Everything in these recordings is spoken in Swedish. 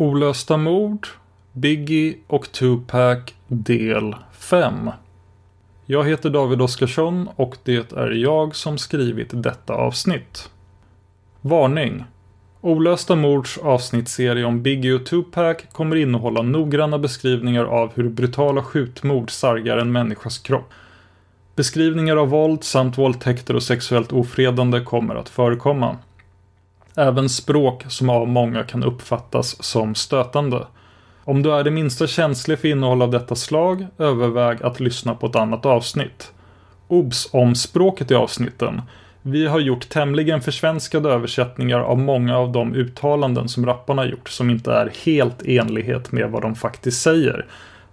Olösta mord, Biggie och Tupac del 5. Jag heter David Oskarsson och det är jag som skrivit detta avsnitt. Varning! Olösta mords avsnittsserie om Biggie och Tupac kommer innehålla noggranna beskrivningar av hur brutala skjutmord sargar en människas kropp. Beskrivningar av våld samt våldtäkter och sexuellt ofredande kommer att förekomma. Även språk som av många kan uppfattas som stötande. Om du är det minsta känslig för innehåll av detta slag, överväg att lyssna på ett annat avsnitt. Obs om språket i avsnitten. Vi har gjort tämligen försvenskade översättningar av många av de uttalanden som rapparna gjort som inte är helt i enlighet med vad de faktiskt säger.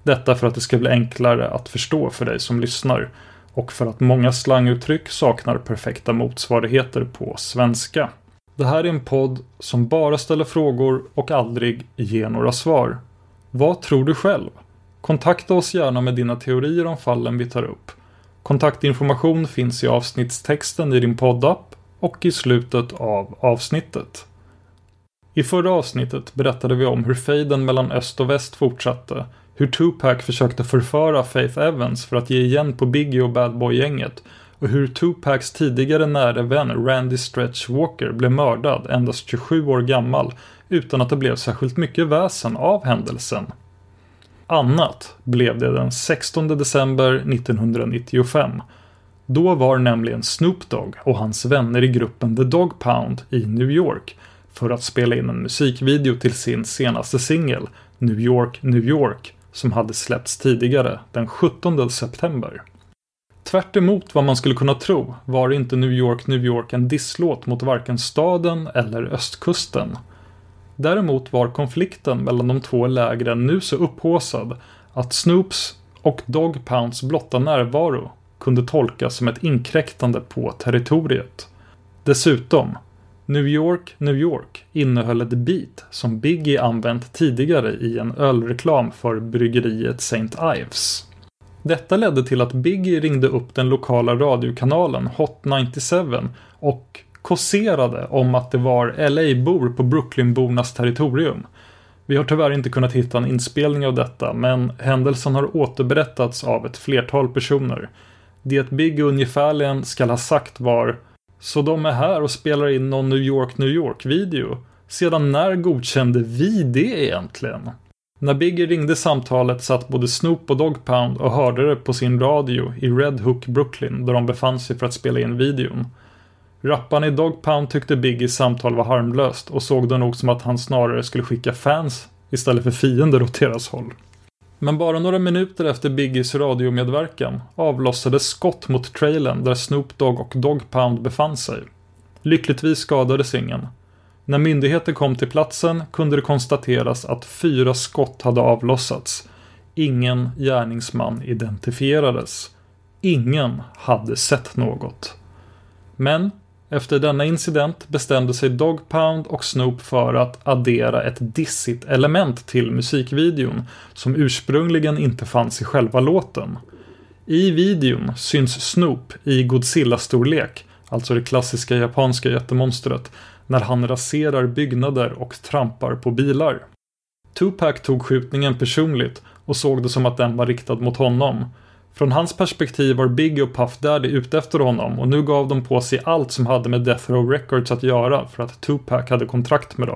Detta för att det ska bli enklare att förstå för dig som lyssnar och för att många slanguttryck saknar perfekta motsvarigheter på svenska. Det här är en podd som bara ställer frågor och aldrig ger några svar. Vad tror du själv? Kontakta oss gärna med dina teorier om fallen vi tar upp. Kontaktinformation finns i avsnittstexten i din poddapp och i slutet av avsnittet. I förra avsnittet berättade vi om hur fejden mellan öst och väst fortsatte, hur Tupac försökte förföra Faith Evans för att ge igen på Biggie och Bad Boy-gänget och hur Tupacs tidigare nära vän Randy Stretch Walker blev mördad endast 27 år gammal utan att det blev särskilt mycket väsen av händelsen. Annat blev det den 16 december 1995. Då var nämligen Snoop Dogg och hans vänner i gruppen The Dog Pound i New York för att spela in en musikvideo till sin senaste singel New York, New York som hade släppts tidigare den 17 september. Tvärt emot vad man skulle kunna tro var inte New York, New York en disslåt mot varken staden eller östkusten. Däremot var konflikten mellan de två lägren nu så upphaussad att Snoops och Dog Pounds blotta närvaro kunde tolkas som ett inkräktande på territoriet. Dessutom, New York, New York innehöll ett beat som Biggie använt tidigare i en ölreklam för bryggeriet St. Ives. Detta ledde till att Biggie ringde upp den lokala radiokanalen Hot 97 och kåserade om att det var LA-bor på Brooklynbornas territorium. Vi har tyvärr inte kunnat hitta en inspelning av detta, men händelsen har återberättats av ett flertal personer. Det Biggie ungefärligen skall ha sagt var Så de är här och spelar in någon New York, New York-video. Sedan när godkände vi det egentligen? När Biggie ringde samtalet satt både Snoop och Dog Pound och hörde det på sin radio i Red Hook, Brooklyn, där de befann sig för att spela in videon. Rapparen i Dog Pound tyckte Biggies samtal var harmlöst och såg det nog som att han snarare skulle skicka fans istället för fiender åt deras håll. Men bara några minuter efter Biggies radiomedverkan avlossades skott mot trailern där Snoop Dogg och Dog Pound befann sig. Lyckligtvis skadades ingen. När myndigheter kom till platsen kunde det konstateras att fyra skott hade avlossats. Ingen gärningsman identifierades. Ingen hade sett något. Men efter denna incident bestämde sig Dog Pound och Snoop för att addera ett dissigt element till musikvideon som ursprungligen inte fanns i själva låten. I videon syns Snoop i Godzilla-storlek, alltså det klassiska japanska jättemonstret, när han raserar byggnader och trampar på bilar. Tupac tog skjutningen personligt och såg det som att den var riktad mot honom. Från hans perspektiv var Biggie och Puff Daddy ute efter honom och nu gav de på sig allt som hade med Death Row Records att göra för att Tupac hade kontrakt med dem.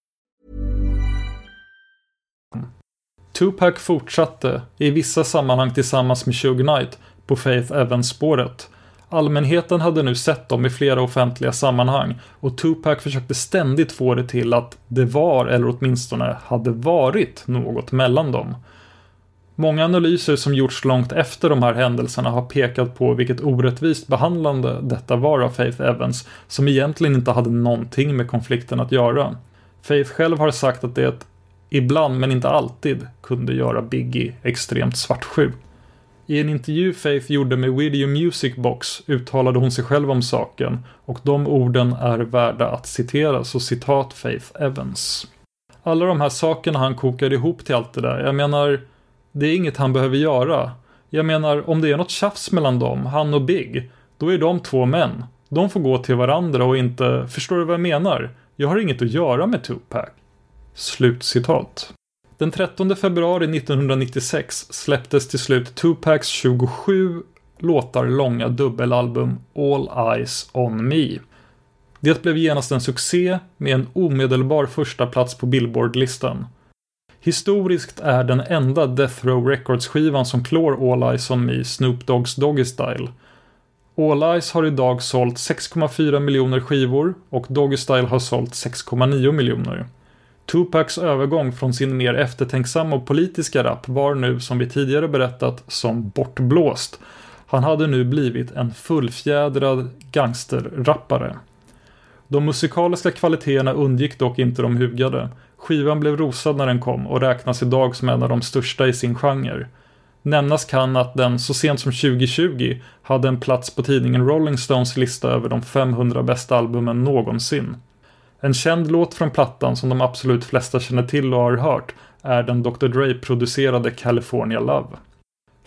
Tupac fortsatte, i vissa sammanhang tillsammans med Suge Knight, på Faith Evans-spåret. Allmänheten hade nu sett dem i flera offentliga sammanhang och Tupac försökte ständigt få det till att det var, eller åtminstone hade varit, något mellan dem. Många analyser som gjorts långt efter de här händelserna har pekat på vilket orättvist behandlande detta var av Faith Evans, som egentligen inte hade någonting med konflikten att göra. Faith själv har sagt att det ibland, men inte alltid, kunde göra Biggie extremt svartsjuk. I en intervju Faith gjorde med Video Music Box uttalade hon sig själv om saken och de orden är värda att citera, så citat Faith Evans. Alla de här sakerna han kokade ihop till allt det där, jag menar, det är inget han behöver göra. Jag menar, om det är något tjafs mellan dem, han och Big, då är de två män. De får gå till varandra och inte, förstår du vad jag menar? Jag har inget att göra med Tupac. Slutcitat. Den 13 februari 1996 släpptes till slut Tupacs 27 låtar långa dubbelalbum All Eyes On Me. Det blev genast en succé med en omedelbar första plats på Billboard-listan. Historiskt är den enda Death Row Records-skivan som klår All Eyes On Me Snoop Doggs Doggy Style. All Eyes har idag sålt 6,4 miljoner skivor och Doggy Style har sålt 6,9 miljoner. Tupacs övergång från sin mer eftertänksamma och politiska rap var nu, som vi tidigare berättat, som bortblåst. Han hade nu blivit en fullfjädrad gangsterrappare. De musikaliska kvaliteterna undgick dock inte de hugade. Skivan blev rosad när den kom och räknas idag som en av de största i sin genre. Nämnas kan att den så sent som 2020 hade en plats på tidningen Rolling Stones lista över de 500 bästa albumen någonsin. En känd låt från plattan som de absolut flesta känner till och har hört är den Dr. Dre-producerade California Love.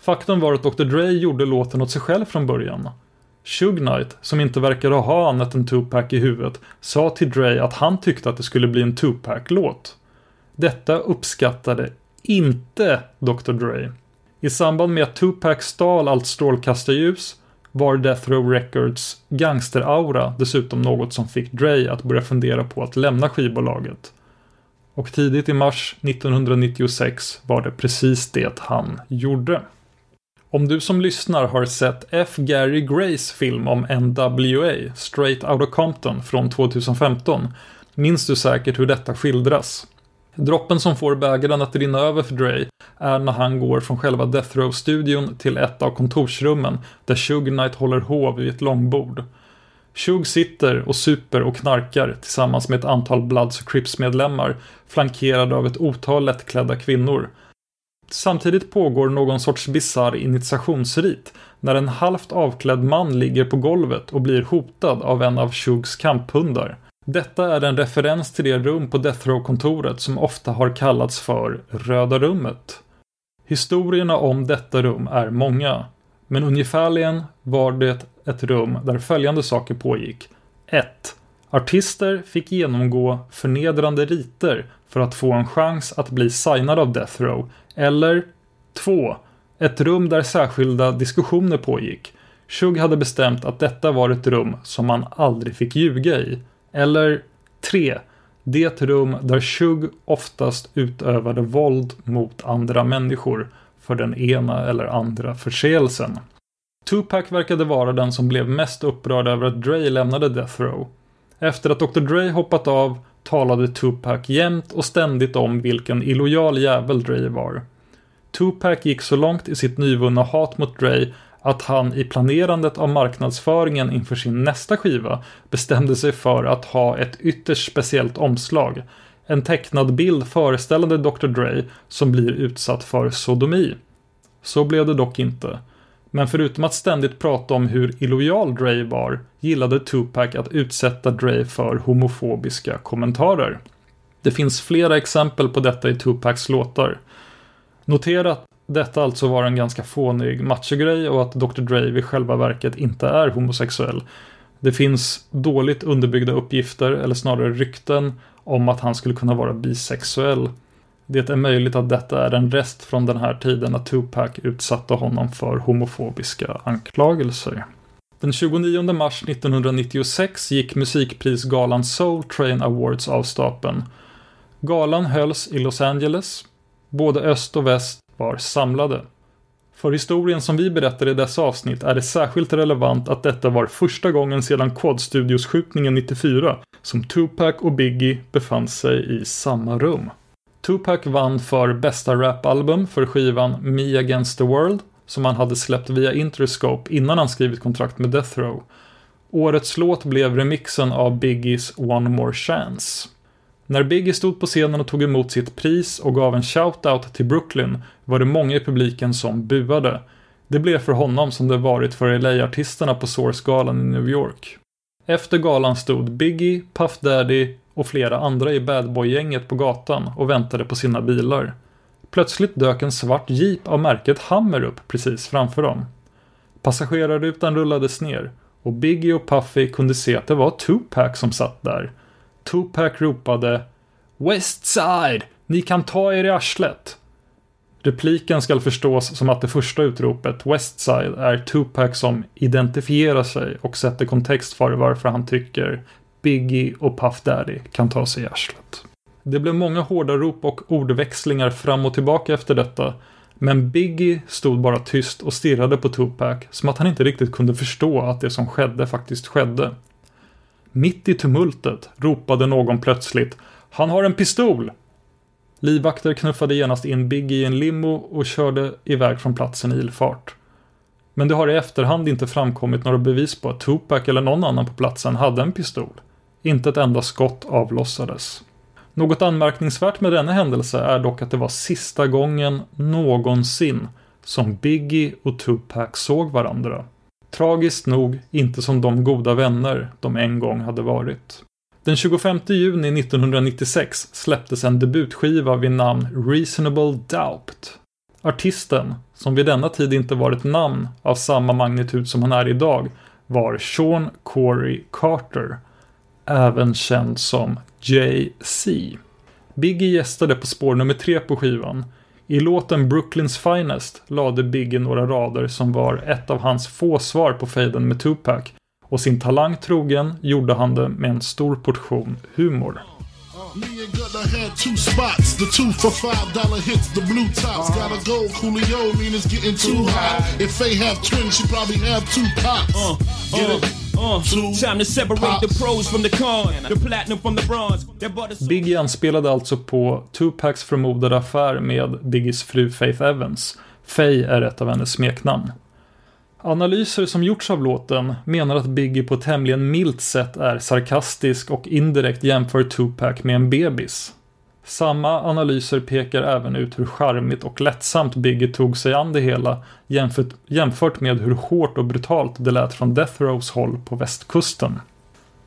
Faktum var att Dr. Dre gjorde låten åt sig själv från början. Suge Knight, som inte verkade ha annat än Tupac i huvudet, sa till Dre att han tyckte att det skulle bli en Tupac-låt. Detta uppskattade inte Dr. Dre. I samband med att Tupac stal allt strålkastarljus var Death Row Records gangsteraura dessutom något som fick Dre att börja fundera på att lämna skivbolaget. Och tidigt i mars 1996 var det precis det han gjorde. Om du som lyssnar har sett F. Gary Grays film om NWA, Straight Outta Compton från 2015, minns du säkert hur detta skildras. Droppen som får bägaren att rinna över för Dre är när han går från själva Death Row-studion till ett av kontorsrummen där Shug Knight håller hov vid ett långbord. Shug sitter och super och knarkar tillsammans med ett antal Bloods och Crips-medlemmar flankerade av ett otal lättklädda kvinnor. Samtidigt pågår någon sorts bizarr initiationsrit när en halvt avklädd man ligger på golvet och blir hotad av en av Shugs kamphundar. Detta är en referens till det rum på Death Row-kontoret som ofta har kallats för Röda rummet. Historierna om detta rum är många, men ungefärligen var det ett rum där följande saker pågick. 1. Artister fick genomgå förnedrande riter för att få en chans att bli signad av Death Row. Eller 2. Ett rum där särskilda diskussioner pågick. Shug hade bestämt att detta var ett rum som man aldrig fick ljuga i. Eller 3. Det rum där Shug oftast utövade våld mot andra människor för den ena eller andra förseelsen. Tupac verkade vara den som blev mest upprörd över att Dre lämnade Death Row. Efter att Dr. Dre hoppat av talade Tupac jämt och ständigt om vilken illojal jävel Dre var. Tupac gick så långt i sitt nyvunna hat mot Dre att han i planerandet av marknadsföringen inför sin nästa skiva bestämde sig för att ha ett ytterst speciellt omslag. En tecknad bild föreställande Dr. Dre som blir utsatt för sodomi. Så blev det dock inte. Men förutom att ständigt prata om hur illojal Dre var gillade Tupac att utsätta Dre för homofobiska kommentarer. Det finns flera exempel på detta i Tupacs låtar. Notera att detta alltså var en ganska fånig machogrej och att Dr. Dre i själva verket inte är homosexuell. Det finns dåligt underbyggda uppgifter, eller snarare rykten, om att han skulle kunna vara bisexuell. Det är möjligt att detta är en rest från den här tiden när Tupac utsatte honom för homofobiska anklagelser. Den 29 mars 1996 gick musikprisgalan Soul Train Awards av stapeln. Galan hölls i Los Angeles. Både öst och väst var samlade. För historien som vi berättar i dessa avsnitt är det särskilt relevant att detta var första gången sedan Quad Studios-skjutningen 94 som Tupac och Biggie befann sig i samma rum. Tupac vann för bästa rapalbum för skivan Me Against the World som han hade släppt via Interscope innan han skrivit kontrakt med Death Row. Årets låt blev remixen av Biggies One More Chance. När Biggie stod på scenen och tog emot sitt pris och gav en shout-out till Brooklyn var det många i publiken som buade. Det blev för honom som det varit för LA-artisterna på Source-galan i New York. Efter galan stod Biggie, Puff Daddy och flera andra i Bad Boy-gänget på gatan och väntade på sina bilar. Plötsligt dök en svart jeep av märket Hammer upp precis framför dem. Passagerarrutan rullades ner och Biggie och Puffy kunde se att det var Tupac som satt där. Tupac ropade Westside! Ni kan ta er i arslet! Repliken skall förstås som att det första utropet, Westside, är Tupac som identifierar sig och sätter kontext för varför han tycker Biggie och Puff Daddy kan ta sig i arslet. Det blev många hårda rop och ordväxlingar fram och tillbaka efter detta. Men Biggie stod bara tyst och stirrade på Tupac som att han inte riktigt kunde förstå att det som skedde faktiskt skedde. Mitt i tumultet ropade någon plötsligt Han har en pistol! Livvakter knuffade genast in Biggie i en limo och körde iväg från platsen i ilfart. Men det har i efterhand inte framkommit några bevis på att Tupac eller någon annan på platsen hade en pistol. Inte ett enda skott avlossades. Något anmärkningsvärt med denna händelse är dock att det var sista gången någonsin som Biggie och Tupac såg varandra. Tragiskt nog inte som de goda vänner de en gång hade varit. Den 25 juni 1996 släpptes en debutskiva vid namn Reasonable Doubt. Artisten, som vid denna tid inte var ett namn av samma magnitud som han är idag, var Sean Corey Carter, även känd som Jay-Z. Biggie gästade på spår nummer tre på skivan. I låten Brooklyn's Finest lade Biggie några rader som var ett av hans få svar på fejden med Tupac och sin talang trogen gjorde han det med en stor portion humor. Me and Gunna had two spots. The two for five dollar hits, the blue tops. Gotta go, Coolio, mean it's getting too hot. If they have twins, she probably have two pops. Uh, Get uh, it? Uh. Two Time to separate the pops. pros from the cons, the platinum from the bronze. That butter Biggie anspelade alltså på Tupacs förmodade affär med Biggies fru Faith Evans. Faye är ett av hennes smeknamn. Analyser som gjorts av låten menar att Biggie på ett tämligen milt sätt är sarkastisk och indirekt jämför Tupac med en bebis. Samma analyser pekar även ut hur charmigt och lättsamt Biggie tog sig an det hela jämfört, jämfört med hur hårt och brutalt det lät från Death Rows håll på västkusten.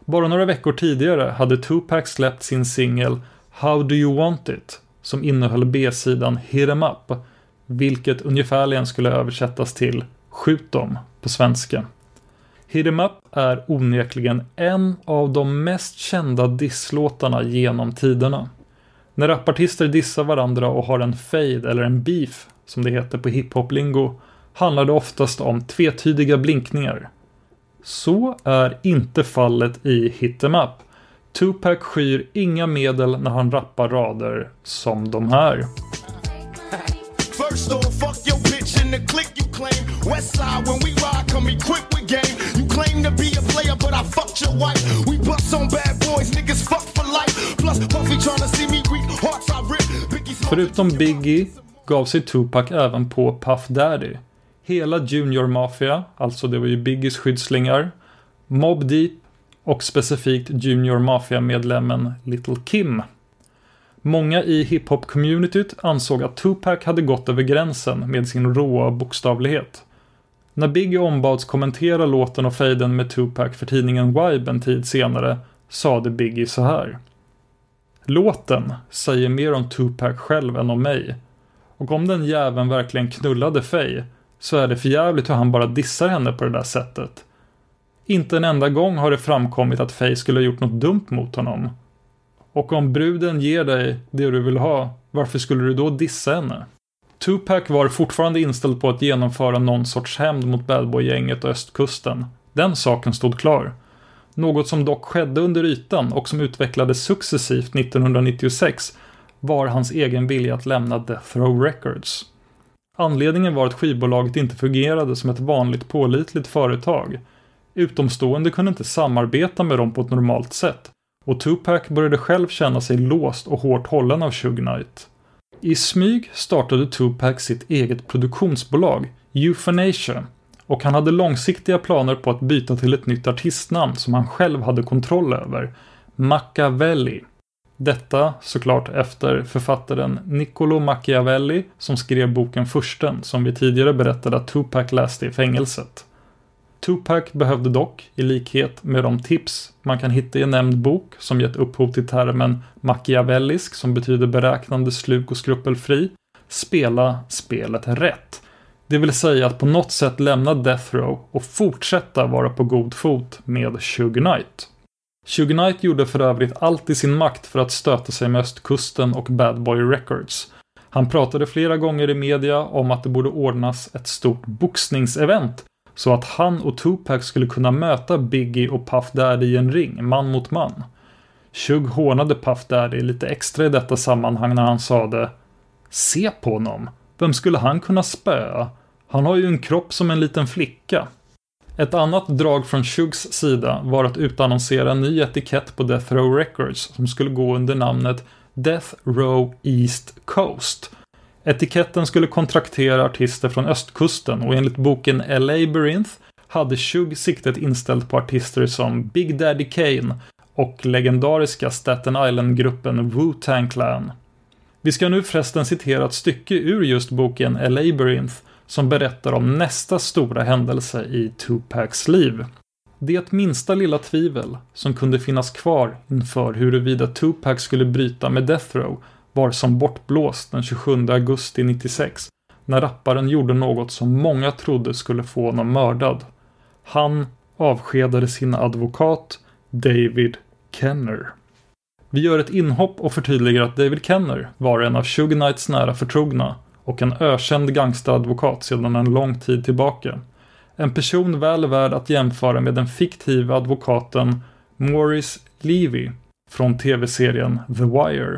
Bara några veckor tidigare hade Tupac släppt sin singel How Do You Want It som innehöll B-sidan Hit 'em Up, vilket ungefärligen skulle översättas till Skjut dem på svenska. Hit 'em Up är onekligen en av de mest kända disslåtarna genom tiderna. När rapartister dissar varandra och har en fade eller en beef, som det heter på hiphop-lingo, handlar det oftast om tvetydiga blinkningar. Så är inte fallet i Hit 'em Up. Tupac skyr inga medel när han rappar rader som de här. First off, fuck your bitch in the click you claim. West side when we ride, come equipped with game. You claim to be a player, but I Förutom Biggie gav sig Tupac även på Puff Daddy. Hela Junior Mafia, alltså det var ju Biggies skyddslingar, Mob Deep och specifikt Junior Mafia-medlemmen Little Kim. Många i hiphop-communityt ansåg att Tupac hade gått över gränsen med sin råa bokstavlighet. När Biggie ombads kommentera låten och fejden med Tupac för tidningen Vibe en tid senare sade Biggie så här. Låten säger mer om Tupac själv än om mig. Och om den jäveln verkligen knullade Faye så är det för jävligt hur han bara dissar henne på det där sättet. Inte en enda gång har det framkommit att Faye skulle ha gjort något dumt mot honom. Och om bruden ger dig det du vill ha, varför skulle du då dissa henne? Tupac var fortfarande inställd på att genomföra någon sorts hämnd mot Badboy-gänget och östkusten. Den saken stod klar. Något som dock skedde under ytan och som utvecklades successivt 1996 var hans egen vilja att lämna Death Row Records. Anledningen var att skivbolaget inte fungerade som ett vanligt pålitligt företag. Utomstående kunde inte samarbeta med dem på ett normalt sätt och Tupac började själv känna sig låst och hårt hållen av Suge Knight. I smyg startade Tupac sitt eget produktionsbolag, Euthanasia, och han hade långsiktiga planer på att byta till ett nytt artistnamn som han själv hade kontroll över, Machiavelli. Detta såklart efter författaren Niccolo Machiavelli som skrev boken Fursten som vi tidigare berättade att Tupac läste i fängelset. Tupac behövde dock, i likhet med de tips man kan hitta i en nämnd bok som gett upphov till termen machiavellisk som betyder beräknande, sluk och skrupelfri, spela spelet rätt. Det vill säga att på något sätt lämna Death Row och fortsätta vara på god fot med Suge Knight. Suge Knight gjorde för övrigt allt i sin makt för att stöta sig med östkusten och Bad Boy Records. Han pratade flera gånger i media om att det borde ordnas ett stort boxningsevent så att han och Tupac skulle kunna möta Biggie och Puff Daddy i en ring, man mot man. Shug hånade Puff Daddy lite extra i detta sammanhang när han sade Se på honom! Vem skulle han kunna spöa? Han har ju en kropp som en liten flicka. Ett annat drag från Shugs sida var att utannonsera en ny etikett på Death Row Records som skulle gå under namnet Death Row East Coast. Etiketten skulle kontraktera artister från östkusten och enligt boken A Labyrinth hade Shug siktet inställt på artister som Big Daddy Kane och legendariska Staten Island-gruppen Wu-Tang Clan. Vi ska nu förresten citera ett stycke ur just boken A Labyrinth som berättar om nästa stora händelse i Tupacs liv. Det minsta lilla tvivel som kunde finnas kvar inför huruvida Tupac skulle bryta med Death Row var som bortblåst den 27 augusti 96 när rapparen gjorde något som många trodde skulle få honom mördad. Han avskedade sin advokat David Kenner. Vi gör ett inhopp och förtydligar att David Kenner var en av Suge Knights nära förtrogna och en ökänd gangsteradvokat sedan en lång tid tillbaka. En person väl värd att jämföra med den fiktiva advokaten Maurice Levy från tv-serien The Wire.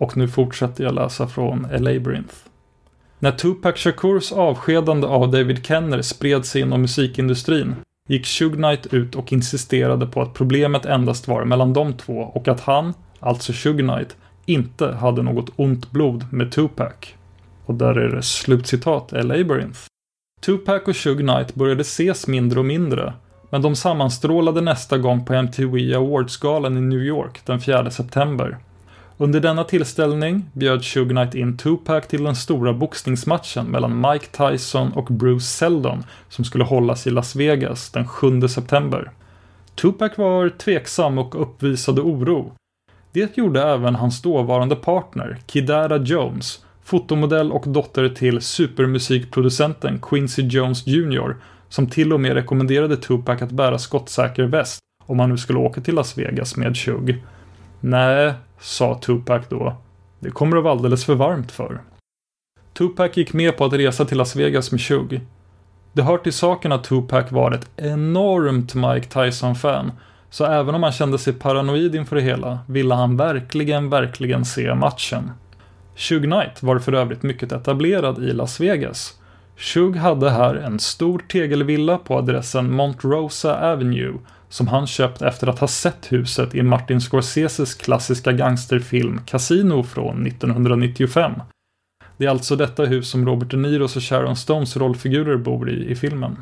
Och nu fortsätter jag läsa från A Labyrinth. När Tupac Shakurs avskedande av David Kenner spred sig inom musikindustrin gick Shug Knight ut och insisterade på att problemet endast var mellan de två och att han, alltså Shug Knight, inte hade något ont blod med Tupac. Och där är det slutcitat A Labyrinth. Tupac och Shug Knight började ses mindre och mindre, men de sammanstrålade nästa gång på MTV Awards-galan i New York den 4 september. Under denna tillställning bjöd Suge Knight in Tupac till den stora boxningsmatchen mellan Mike Tyson och Bruce Seldon som skulle hållas i Las Vegas den 7 september. Tupac var tveksam och uppvisade oro. Det gjorde även hans dåvarande partner, Kidara Jones, fotomodell och dotter till supermusikproducenten Quincy Jones Jr. som till och med rekommenderade Tupac att bära skottsäker väst om han nu skulle åka till Las Vegas med Suge. Nej, sa Tupac då. Det kommer att vara alldeles för varmt för. Tupac gick med på att resa till Las Vegas med Shug. Det hör till saken att Tupac var ett enormt Mike Tyson-fan, så även om han kände sig paranoid inför det hela ville han verkligen, verkligen se matchen. Shug Knight var för övrigt mycket etablerad i Las Vegas. Shug hade här en stor tegelvilla på adressen Montrosa Avenue som han köpt efter att ha sett huset i Martin Scorseses klassiska gangsterfilm Casino från 1995. Det är alltså detta hus som Robert De Niros och Sharon Stones rollfigurer bor i i filmen.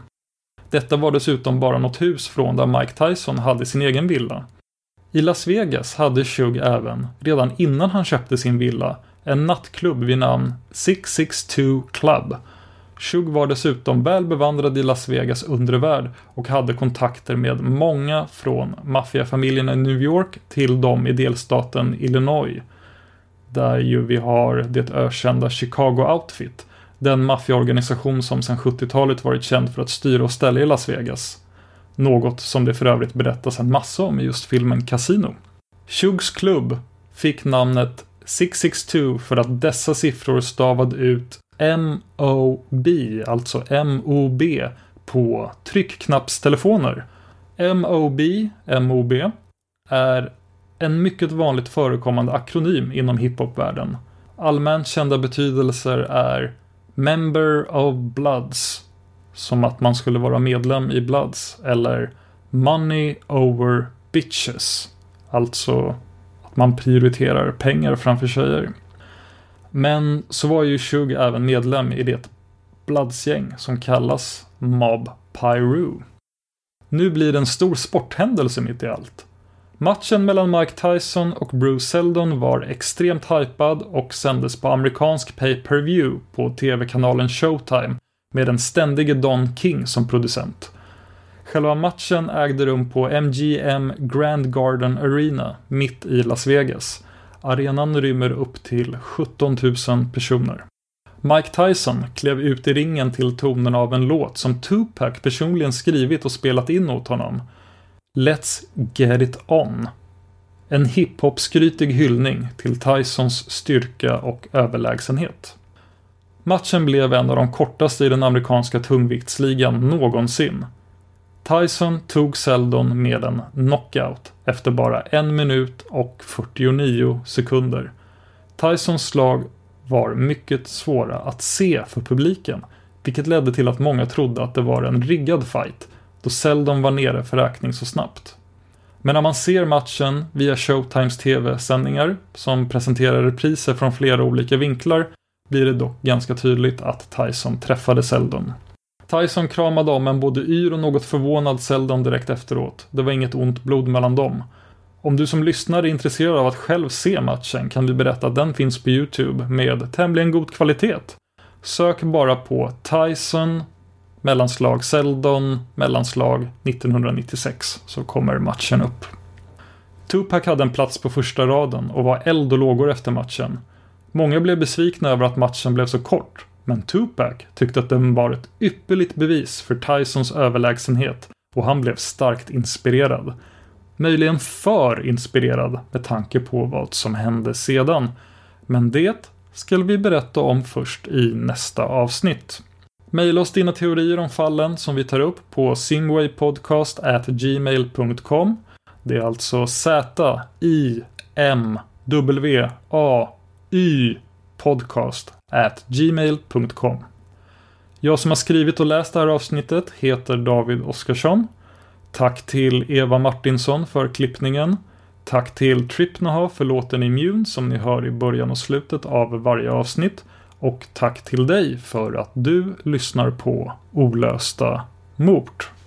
Detta var dessutom bara något hus från där Mike Tyson hade sin egen villa. I Las Vegas hade Shug även, redan innan han köpte sin villa, en nattklubb vid namn 662 Club Shug var dessutom väl bevandrad i Las Vegas undre värld och hade kontakter med många från maffiafamiljerna i New York till de i delstaten Illinois. Där ju vi har det ökända Chicago Outfit, den maffiaorganisation som sedan 70-talet varit känd för att styra och ställa i Las Vegas. Något som det för övrigt berättas en massa om i just filmen Casino. Shugs klubb fick namnet 662 för att dessa siffror stavad ut MOB, alltså MOB, på tryckknappstelefoner. MOB, MOB, är en mycket vanligt förekommande akronym inom hiphopvärlden. Allmänt kända betydelser är Member of Bloods, som att man skulle vara medlem i Bloods, eller Money over Bitches, alltså att man prioriterar pengar framför tjejer. Men så var ju Shug även medlem i det Bloods-gäng som kallas Mob Pyru. Nu blir det en stor sporthändelse mitt i allt. Matchen mellan Mike Tyson och Bruce Seldon var extremt hypad och sändes på amerikansk pay-per-view på tv-kanalen Showtime med den ständige Don King som producent. Själva matchen ägde rum på MGM Grand Garden Arena mitt i Las Vegas Arenan rymmer upp till 17 000 personer. Mike Tyson klev ut i ringen till tonerna av en låt som Tupac personligen skrivit och spelat in åt honom. Let's Get It On. En hiphop-skrytig hyllning till Tysons styrka och överlägsenhet. Matchen blev en av de kortaste i den amerikanska tungviktsligan någonsin. Tyson tog Seldon med en knockout efter bara en minut och 49 sekunder. Tysons slag var mycket svåra att se för publiken, vilket ledde till att många trodde att det var en riggad fight, då Seldon var nere för räkning så snabbt. Men när man ser matchen via Showtimes TV-sändningar, som presenterar repriser från flera olika vinklar, blir det dock ganska tydligt att Tyson träffade Seldon. Tyson kramade om en både yr och något förvånad Seldon direkt efteråt. Det var inget ont blod mellan dem. Om du som lyssnare är intresserad av att själv se matchen kan vi berätta att den finns på Youtube med tämligen god kvalitet. Sök bara på Tyson mellanslag Seldon mellanslag 1996 så kommer matchen upp. Tupac hade en plats på första raden och var eld och lågor efter matchen. Många blev besvikna över att matchen blev så kort, men Tupac tyckte att den var ett ypperligt bevis för Tysons överlägsenhet och han blev starkt inspirerad. Möjligen för inspirerad med tanke på vad som hände sedan. Men det ska vi berätta om först i nästa avsnitt. Maila oss dina teorier om fallen som vi tar upp på singwaypodcast@gmail.com. Det är alltså Z I M W A Y podcast at gmail.com. Jag som har skrivit och läst det här avsnittet heter David Oskarsson. Tack till Eva Martinsson för klippningen. Tack till Tripnaha för låten Immune som ni hör i början och slutet av varje avsnitt. Och tack till dig för att du lyssnar på Olösta mord.